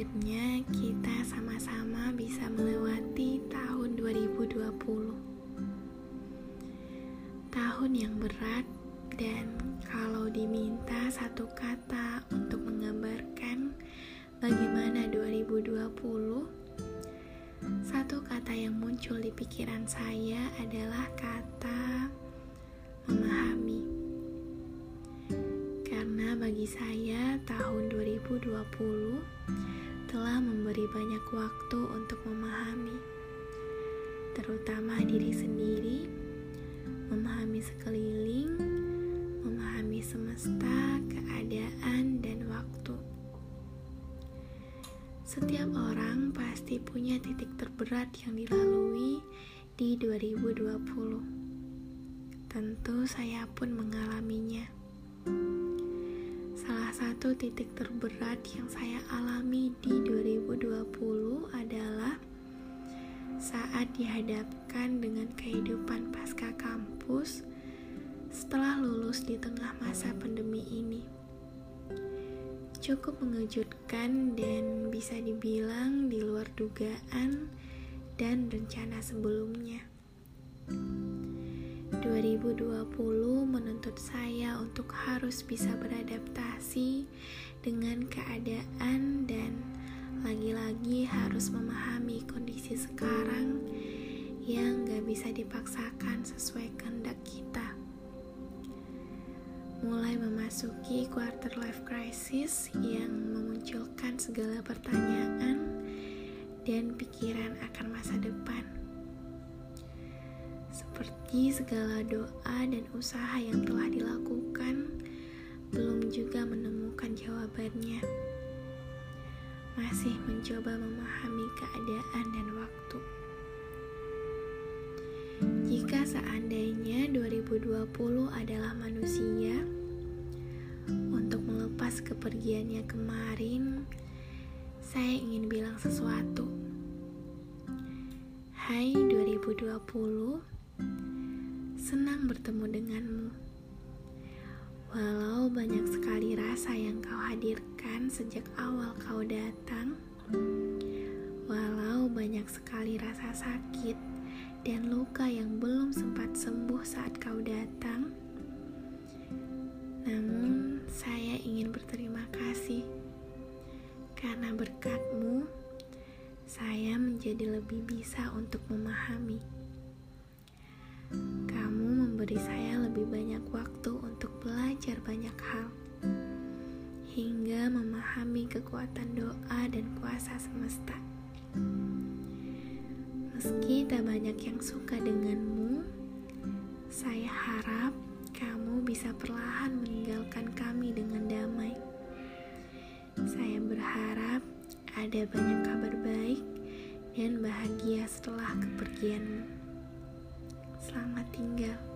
akhirnya kita sama-sama bisa melewati tahun 2020. Tahun yang berat dan kalau diminta satu kata untuk menggambarkan bagaimana 2020, satu kata yang muncul di pikiran saya adalah kata memahami karena bagi saya tahun 2020 telah memberi banyak waktu untuk memahami terutama diri sendiri, memahami sekeliling, memahami semesta, keadaan, dan waktu. Setiap orang pasti punya titik terberat yang dilalui di 2020. Tentu saya pun mengalaminya. Salah satu titik terberat yang saya alami di 2020 adalah saat dihadapkan dengan kehidupan pasca kampus setelah lulus di tengah masa pandemi ini cukup mengejutkan dan bisa dibilang di luar dugaan dan rencana sebelumnya. 2020 menuntut saya untuk harus bisa beradaptasi dengan keadaan dan lagi-lagi harus memahami kondisi sekarang yang gak bisa dipaksakan sesuai kehendak kita mulai memasuki quarter life crisis yang memunculkan segala pertanyaan dan pikiran akan masa depan. Seperti segala doa dan usaha yang telah dilakukan, belum juga menemukan jawabannya. Masih mencoba memahami keadaan dan waktu. Jika seandainya 2020 adalah manusia, untuk melepas kepergiannya kemarin, saya ingin bilang sesuatu. Hai 2020, senang bertemu denganmu. Walau banyak sekali rasa yang kau hadirkan sejak awal kau datang, walau banyak sekali rasa sakit dan luka yang belum sempat sembuh saat kau datang. Namun, saya ingin berterima kasih karena berkatmu, saya menjadi lebih bisa untuk memahami. Memberi saya lebih banyak waktu untuk belajar banyak hal, hingga memahami kekuatan doa dan kuasa semesta. Meski tak banyak yang suka denganmu, saya harap kamu bisa perlahan meninggalkan kami dengan damai. Saya berharap ada banyak kabar baik dan bahagia setelah kepergianmu. Selamat tinggal.